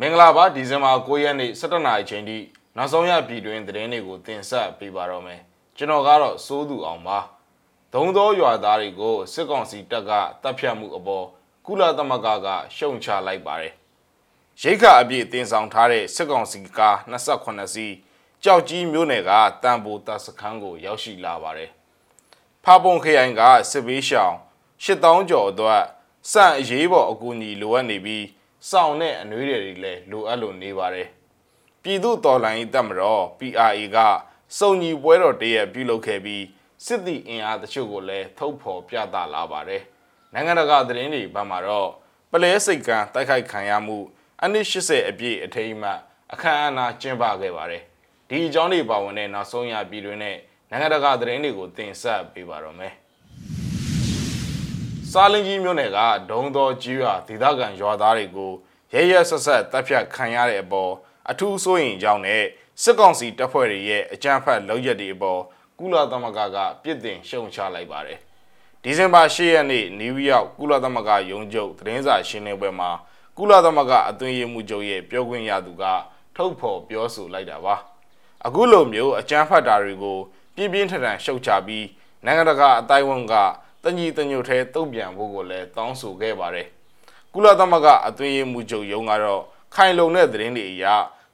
မင်္ဂလာပါဒီဇင်ဘာ9ရက်နေ့17နာရီချိန်ထိနောက်ဆုံးရပြည်တွင်သတင်းတွေကိုတင်ဆက်ပေးပါတော့မယ်ကျွန်တော်ကတော့စိုးသူအောင်ပါဒုံသောရွာသားတွေကိုစစ်ကောင်စီတပ်ကတပ်ဖြတ်မှုအပေါ်ကုလသမဂ္ဂကရှုံချလိုက်ပါတယ်ရိတ်ခအပြည့်တင်ဆောင်ထားတဲ့စစ်ကောင်စီကား28စီးကြောက်ကြီးမျိုးနယ်ကတန်ဖိုတပ်စခန်းကိုရောက်ရှိလာပါတယ်ဖာပုံခရိုင်ကစစ်ဘေးရှောင်8000ကျော်အတွက်စံအရေးပေါ်အကူအညီလိုအပ်နေပြီး စောင့်တဲ့အနှွေးတွေလည်းလိုအပ်လို့နေပါတယ်ပြည်သူတော်လှန်ရေးတပ်မတော် PRA ကစုံညီပွဲတော်တရက်ပြုလုပ်ခဲ့ပြီးစစ်တီအင်အားတချို့ကိုလည်းထုတ်ဖော်ပြသလာပါတယ်နိုင်ငံတကာသတင်းတွေဘက်မှာတော့ပလဲစိတ်ကံတိုက်ခိုက်ခံရမှုအနည်း80အပြည့်အထိမ်းအမှတ်အခမ်းအနားကျင်းပခဲ့ပါတယ်ဒီအကြောင်းတွေပါဝင်တဲ့နောက်ဆုံးရပြည်တွင်းနဲ့နိုင်ငံတကာသတင်းတွေကိုတင်ဆက်ပေးပါတော့မယ် စားလင်းကြီးမြို့နယ်ကဒုံတော်ကြီးရွာဒေသခံရွာသားတွေကိုရဲရဲဆက်ဆက်တပ်ဖြတ်ခံရတဲ့အပေါ်အထူးစိုးရိမ်ကြောင်းနဲ့စစ်ကောင်စီတပ်ဖွဲ့တွေရဲ့အကြမ်းဖက်လုပ်ရက်တွေအပေါ်ကုလသမဂ္ဂကပြစ်တင်ရှုံချလိုက်ပါတယ်။ဒီဇင်ဘာ10ရက်နေ့နယူးယောက်ကုလသမဂ္ဂရုံးချုပ်သတင်းစာရှင်းလင်းပွဲမှာကုလသမဂ္ဂအသွင်ရမှုချုပ်ရဲ့ပြောခွင့်ရသူကထုတ်ဖော်ပြောဆိုလိုက်တာပါ။အခုလိုမျိုးအကြမ်းဖက်တာတွေကိုပြင်းပြင်းထန်ထန်ရှုတ်ချပြီးနိုင်ငံတကာအတိုင်းဝန်က တညီတညွတ်ထဲတုံ့ပြန်ဖို့ကိုလည်းတောင်းဆိုခဲ့ပါတယ်။ကုလသမဂ္ဂအသွင်ရမှုချုပ်ရုံးကတော့ခိုင်လုံတဲ့သတင်းတွေအရ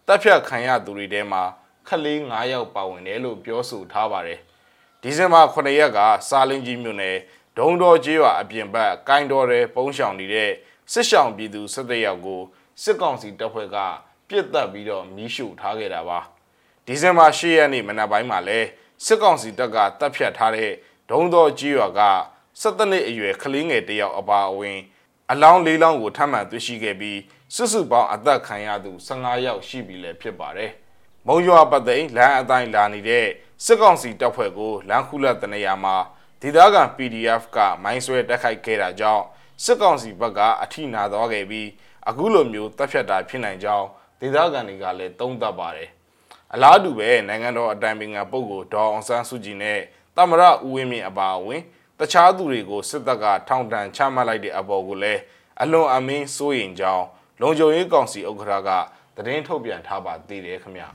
တပ်ဖြတ်ခံရသူတွေထဲမှာခလေး9ယောက်ပါဝင်တယ်လို့ပြောဆိုထားပါတယ်။ဒီဇင်ဘာ9ရက်ကစာလင်းကြီးမြို့နယ်ဒုံတော်ကျေးရွာအပြင်ဘက်ကိုင်းတော်ရဲပုံးရှောင်နေတဲ့စစ်ရှောင်ပြည်သူ17ယောက်ကိုစစ်ကောင်စီတပ်ဖွဲ့ကပြစ်တက်ပြီးတော့မီးရှို့ထားခဲ့တာပါ။ဒီဇင်ဘာ10ရက်နေ့မနက်ပိုင်းမှာလဲစစ်ကောင်စီတပ်ကတပ်ဖြတ်ထားတဲ့ဒုံတော်ကြီးရွာက 17နှစ်အရွယ်ကလေးငယ်တယောက်အပါအဝင် အလောင်းလေးလောင်းကိုထပ်မံတွေ့ရှိခဲ့ပြီးစုစုပေါင်းအသက်ခံရသူ15ယောက်ရှိပြီလည်းဖြစ်ပါတယ်။မုံရွာပတ်သိန်းလမ်းအတိုင်းလာနေတဲ့စစ်ကောင်စီတပ်ဖွဲ့ကိုလမ်းခုလက်တနေရာမှာဒေသခံ PDF ကမိုင်းဆွဲတက်ခိုက်ခဲ့တာကြောင့်စစ်ကောင်စီဘက်ကအထိနာသွားခဲ့ပြီးအခုလိုမျိုးတပ်ဖြတ်တာဖြစ်နိုင်ကြောင်းဒေသခံတွေကလည်းသုံးသပ်ပါတယ်။အလားတူပဲနိုင်ငံတော်အတိုင်ပင်ခံပုဂ္ဂိုလ်ဒေါ်အောင်ဆန်းစုကြည်နဲ့တမရဦးဝင်းမြင့်အပါအဝင် တခြားသူတွေကိုစစ်တပ်ကထောင်ဒဏ်ချမှတ်လိုက်တဲ့အပေါ်ကိုလည်းအလွန်အမင်းစိုးရိမ်ကြောင်းလုံခြုံရေးကောင်စီဥက္ကဋ္ဌကသတင်းထုတ်ပြန်ထားပါသေးတယ်ခင်ဗျာ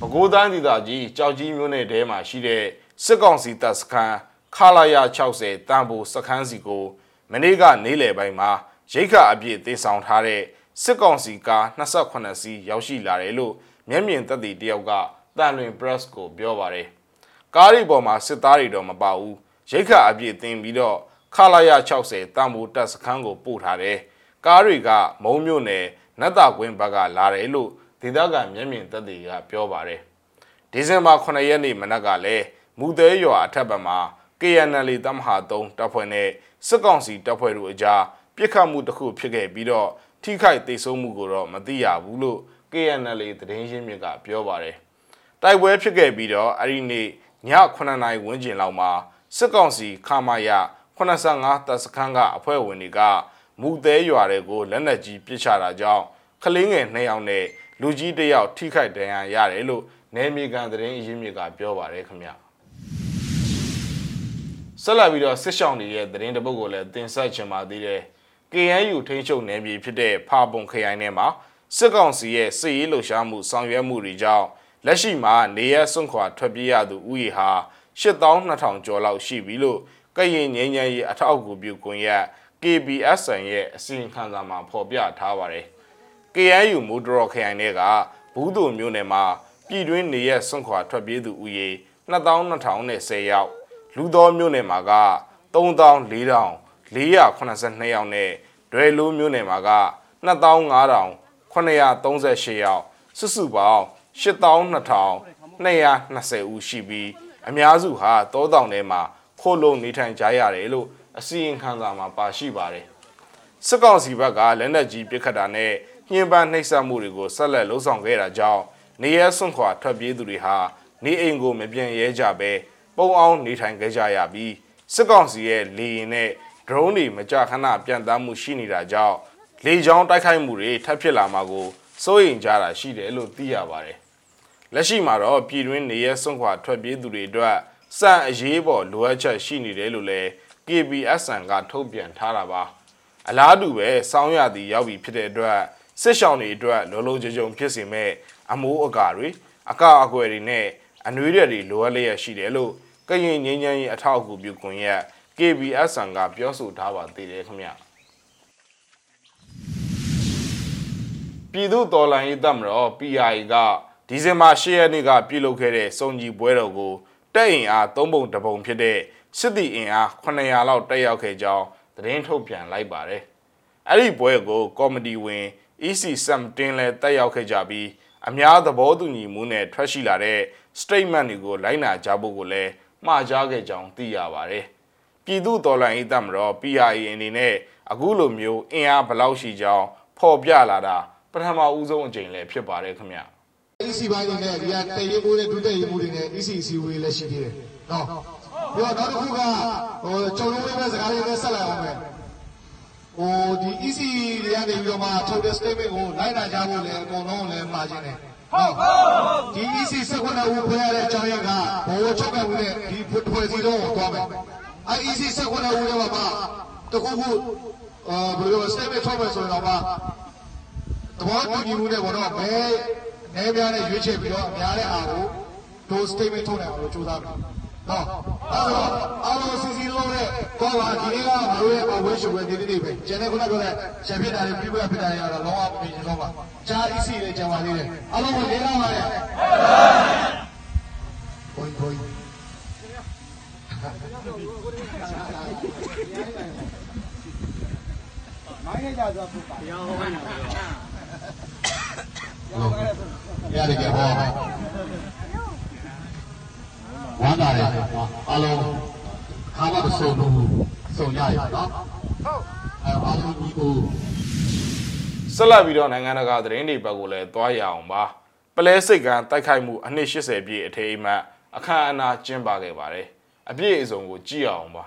ပဲခူးတိုင်းဒေသကြီးကြောက်ကြီးမြို့နယ်ထဲမှာရှိတဲ့စစ်ကောင်စီတပ်စခန်းခလာရ60တန်ဖိုစခန်းစီကိုမနေ့ကနေလယ်ပိုင်းမှာရိတ်ခအပြည့်တင်ဆောင်ထားတဲ့စစ်ကောင်စီကား28စီးရောက်ရှိလာတယ်လို့မျက်မြင်သက်သေတယောက်ကတန်လွင် press ကိုပြောပါတယ် ကားရီပေါ်မှာစစ်သားတွေတော့မပါဘူးရိတ်ခအပြည့်တင်ပြီးတော့ခလာရ60တန်ဖိုတပ်စခန်းကိုပို့ထားတယ်ကားတွေကမုံမြို့နယ်နတ်တာကွင်းဘက်ကလာတယ်လို့ဒေသခံမျက်မြင်သက်သေကပြောပါတယ်ဒီဇင်ဘာ9ရက်နေ့မနက်ကလည်းမူသေးရွာအထက်ဘက်မှာ KNL တမဟာ3တပ်ဖွဲ့နဲ့စစ်ကောင်စီတပ်ဖွဲ့တို့အကြားပြစ်ခတ်မှုတစ်ခုဖြစ်ခဲ့ပြီးတော့ထိခိုက်ဒေဆုံးမှုကိုတော့မသိရဘူးလို့ KNL သတင်းရင်းမြစ်ကပြောပါတယ်တိုက်ပွဲဖြစ်ခဲ့ပြီးတော့အဲ့ဒီနေ့ည 9နာရီဝန်းကျင်လောက်မှာစစ်ကောင်စီခမာယ85တပ်စခန်းကအဖွဲ့ဝင်တွေကမူသေးရွာတွေကိုလက်နက်ကြီးပစ်ချတာကြောင့်ကလေးငယ်2ယောက်နဲ့လူကြီး1ယောက်ထိခိုက်ဒဏ်ရာရတယ်လို့နယ်မြေကန်သတင်းရင်းမြစ်ကပြောပါတယ်ခင်ဗျဆက်လက်ပြီးတော့စစ်ဆောင်တွေရဲ့သတင်းတပုတ်ကိုလည်းတင်ဆက်ချင်ပါသေးတယ် KNU ထိန်းချုပ်နယ်မြေဖြစ်တဲ့ဖာပုံခရိုင်ထဲမှာစစ်ကောင်စီရဲ့စစ်ရေးလှုပ်ရှားမှုဆောင်ရွက်မှုတွေကြောင့် လက်ရှိမှာနေရစွန့်ခွာထွက်ပြေးရသူဦးရေဟာ8200ကျော်လောက်ရှိပြီလို့ကရင်ငင်းငယ်ရေးအထောက်အကူပြုကွန်ရက် KBSN ရဲ့အစီရင်ခံစာမှာဖော်ပြထားပါတယ်။ KNU မိုးဒရော်ခရိုင်တွေကဘူးသူမျိုးနယ်မှာပြည်တွင်းနေရစွန့်ခွာထွက်ပြေးသူဦးရေ2210ယောက်လူတော်မျိုးနယ်မှာက3400 482ယောက်နဲ့ဒွယ်လိုးမျိုးနယ်မှာက2500 938ယောက်စုစုပေါင်း 8220ဦးရှိပြီးအများစုဟာတောတောင်ထဲမှာခိုးလုံနေထိုင်ကြရတယ်လို့အစီရင်ခံစာမှာပါရှိပါတယ်စစ်ကောင်စီဘက်ကလက်နက်ကြီးပစ်ခတ်တာနဲ့ညှဉ်းပန်းနှိပ်စက်မှုတွေကိုဆက်လက်လှုံ့ဆော်ခဲ့တာကြောင့်နေရဲစွန့်ခွာထွက်ပြေးသူတွေဟာနေအိမ်ကိုမပြန်ရဲကြပဲပုံအောင်နေထိုင်ခဲ့ကြရပြီးစစ်ကောင်စီရဲ့လေရင်နဲ့ drone တွေမကြာခဏပြန်တမ်းမှုရှိနေတာကြောင့်လေကြောင်းတိုက်ခိုက်မှုတွေထပ်ဖြစ်လာမှာကိုစိုးရိမ်ကြတာရှိတယ်လို့သိရပါတယ် လက်ရှိမှာတော့ပြည်တွင်းနေရဲစွန့်ခွာထွက်ပြေးသူတွေအတွက်စံအရေးပေါ်လိုအပ်ချက်ရှိနေတယ်လို့လည်း KBSN ကထုတ်ပြန်ထားတာပါအလားတူပဲစောင်းရသည်ရောက်ပြီဖြစ်တဲ့အတွက်စစ်ရှောင်းတွေအတွက်လောလောကြုံကြုံဖြစ်စေမဲ့အမိုးအကာတွေအကအကွယ်တွေနဲ့အနွေးတွေလိုအပ်လျက်ရှိတယ်လို့ကရင်ငင်းချမ်းရေးအထောက်အကူပြုကွန်ရက် KBS ဆန်ကပြောဆိုထားပါသေးတယ်ခင်ဗျပြည်သူတော်လှန်ရေးတပ်မတော် PRA က ဒီဇင်ဘာ10ရက်နေ့ကပြုလုပ်ခဲ့တဲ့စုံကြီးပွဲတော်ကိုတက်အင်အား၃ပုံတပုံဖြစ်တဲ့စစ်တီအင်အား900လောက်တက်ရောက်ခဲ့ကြောင်းသတင်းထုတ်ပြန်လိုက်ပါတယ်။အဲ့ဒီပွဲကိုကော်မတီဝင် EC Sam တင်လည်းတက်ရောက်ခဲ့ကြပြီးအများသဘောတူညီမှုနဲ့ထွက်ရှိလာတဲ့ statement တွေကိုလိုက်နာကြဖို့ကိုလည်းမှာကြားခဲ့ကြောင်းသိရပါတယ်။ပြည်သူတော်လှန်ရေးတပ်မတော် PRA အနေနဲ့အခုလိုမျိုးအင်အားဘလောက်ရှိကြောင်းဖော်ပြလာတာပထမဦးဆုံးအကြိမ်လည်းဖြစ်ပါတယ်ခင်ဗျာ။ EC ဘိုင်းတွေနဲ့ဒီကတရေကိုနဲ့ဒုတက်ရေမှုတွေနဲ့ EC စီဝေးလည်းရှိသေးတယ်။နော်။ပြီးတော့နောက်တစ်ခုကဟိုကျုံလုံးလေးပဲစကားလေးနဲ့ဆက်လိုက်အောင်ပဲ။ဟိုဒီ EC တွေကနေပြီးတော့မှထုတ်တဲ့ statement ကိုလိုက်နာကြဖို့လည်းအကုန်လုံးလည်းမှာခြင်းတယ်။ဟုတ်ဟုတ်ဒီ EC စခွန်းဦးဖွဲ့ရတဲ့အကြောင်းရင်းကဘောချုပ်ကမှုနဲ့ဒီဖွဲ့စည်းတော့သွားမယ်။အဲ EC စခွန်းဦးရဲ့မှာတခုခုအာဘယ်လို statement ထုတ်မယ်ဆိုရင်တော့သဘောတူညီမှုနဲ့ပေါ့နော်မဲ နဲပြားနဲ့ရွေးချယ်ပြီးတော့အများတဲ့အားကိုတို့ statement ထုတ်နိုင်အောင်လို့ကြိုးစားမယ်။နော်အဲ့တော့အားလုံးစီစီလုံးနဲ့တော့ပါဒီနေ့ကမတို့ရဲ့အဝဲရှုပ်ပဲဒီနေ့ပဲကျန်တဲ့ခုနကလည်းချန်ပီယံတာတွေပြည့်ပြည့်ဖြစ်တာရတော့လုံးဝမမြင်တော့ပါ။ကြား EC လေးကျန်ပါသေးတယ်။အားလုံးကိုလေးလာပါရဲ့။ဘိုးဘိုးရတ ယ်ကြဟောဝမ်းသာတယ်အားလုံးခါမမစုံဘူးစုံရရနော်ဟုတ်အဲအားလုံးဒီကိုဆက်လက်ပြီးတော့နိုင်ငံတကာသတင်းတွေဘက်ကိုလည်းသွားရအောင်ပါပလဲစိတ်ကံတိုက်ခိုက်မှုအနှစ်80ပြည့်အထိမ်းအမှတ်အခမ်းအနားကျင်းပခဲ့ပါတယ်အပြည့်အစုံကိုကြည့်အောင်ပါ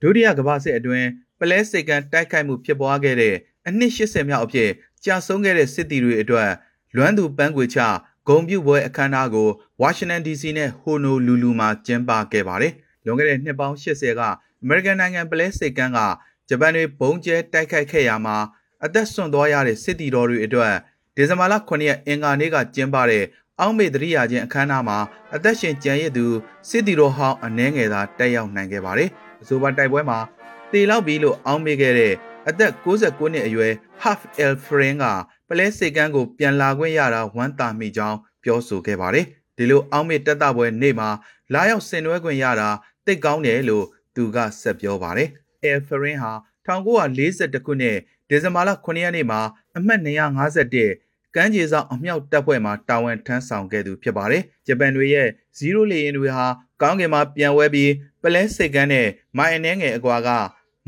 ဒုတိယကမ္ဘာစစ်အတွင်းပလဲစိတ်ကန်တိုက်ခိုက်မှုဖြစ်ပွားခဲ့တဲ့အနှစ်80မြောက်အဖြစ်ကြာဆုံးခဲ့တဲ့စစ်တီတွေအတွက် လွမ်းသူပန်းခွေချဂုံပြုပွဲအခမ်းအနားကိုဝါရှင်တန် DC နဲ့ဟိုနိုလူလူမှာကျင်းပခဲ့ပါတယ်။လွန်ခဲ့တဲ့နှစ်ပေါင်း80ကအမေရိကန်နိုင်ငံပလဲစိတ်ကန်ကဂျပန်တွေဘုံကျဲတိုက်ခိုက်ခဲ့ရမှာအသက်ဆွန့်သွားရတဲ့စစ်တီတော်တွေအတွက်ဒီဇင်ဘာလ9ရက်အင်္ဂါနေ့ကကျင်းပတဲ့အောက်မေတရိယာချင်းအခမ်းအနားမှာအသက်ရှင်ကျန်ရစ်သူစစ်တီတော်ဟောင်းအနှဲငယ်သာတက်ရောက်နိုင်ခဲ့ပါတယ်။အဆိုပါတိုက်ပွဲမှာတေလောက်ပြီလို့အောင်းမေခဲ့တဲ့အသက်69နှစ်အရွယ် Half El Fren က ပလဲစိတ်ကန်းကိုပြန်လာခွင့်ရတာဝမ်းသာမိကြောင်းပြောဆိုခဲ့ပါတယ်။ဒီလိုအောင်းမေတက်တာပွဲနေ့မှာလာရောက်ဆင်နွှဲခွင့်ရတာတိတ်ကောင်းတယ်လို့သူကဆက်ပြောပါတယ်။ El Fren ဟာ1942ခုနှစ်ဒီဇင်ဘာလ9ရက်နေ့မှာအမှတ်251ကမ်းခြေဆောင်အမြောက်တပ်ဖွဲ့မှာတာဝန်ထမ်းဆောင်ခဲ့သူဖြစ်ပါတယ်။ဂျပန်တွေရဲ့0လေယာဉ်တွေဟာကောင်းကင်မှာပြန်ဝဲပြီးပလဲစိတ်ကန်းနဲ့မိုင်အနှဲငယ်အကွာက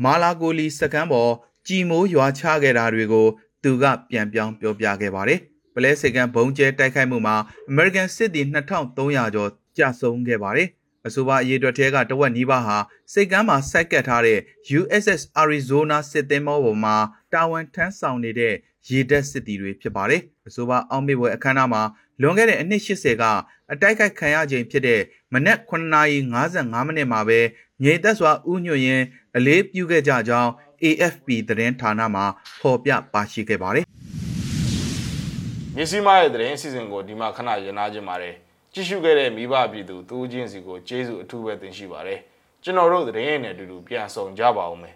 မာလာကိုလီစကန်ပေါ်ကြည်မိုးရွာချခဲ့တာတွေကို သူကပြန်ပြောင်းပြောပြခဲ့ပါတယ်။ပလဲစိတ်ကန်းဘုံကျဲတိုက်ခိုက်မှုမှာ American စစ်သည်2300ကျော်ကြာဆုံးခဲ့ပါတယ်။အဆိုပါအရေးအတွက်ထဲကတဝက်နီးပါးဟာစိတ်ကမ်းမှာစိုက်ကပ်ထားတဲ့ USS Arizona စစ်သင်္ဘောပေါ်မှာတာဝန်ထမ်းဆောင်နေတဲ့ရေတပ်စစ်သည်တွေဖြစ်ပါတယ်။အဆိုပါအောင်မေပွဲအခမ်းအနားမှာလွန်ခဲ့တဲ့အနှစ်80ကအတိုက်ခိုက်ခံရခြင်းဖြစ်တဲ့မနက်9:55မိနစ်မှာပဲငြိမ်သက်စွာဥညွှတ်ရင်းအလေးပြုခဲ့ကြကြောင်း AFP သတင်းဌာနမှဖော်ပြပါရှိခဲ့ပါတယ်မြစီမရဲ့သတင်းအစီအစဉ်ကိုဒီမှာခဏရနာခြင်းပါတယ်ကြည့်ရှုခဲ့တဲ့မိဘပြည်သူတူးချင်းစီကိုကျေးဇူးအထူးပဲတင်ရှိပါတယ်ကျွန်တော်တို့သတင်းရည်နဲ့အတူတူပြန်ဆောင်ကြပါဦးမယ်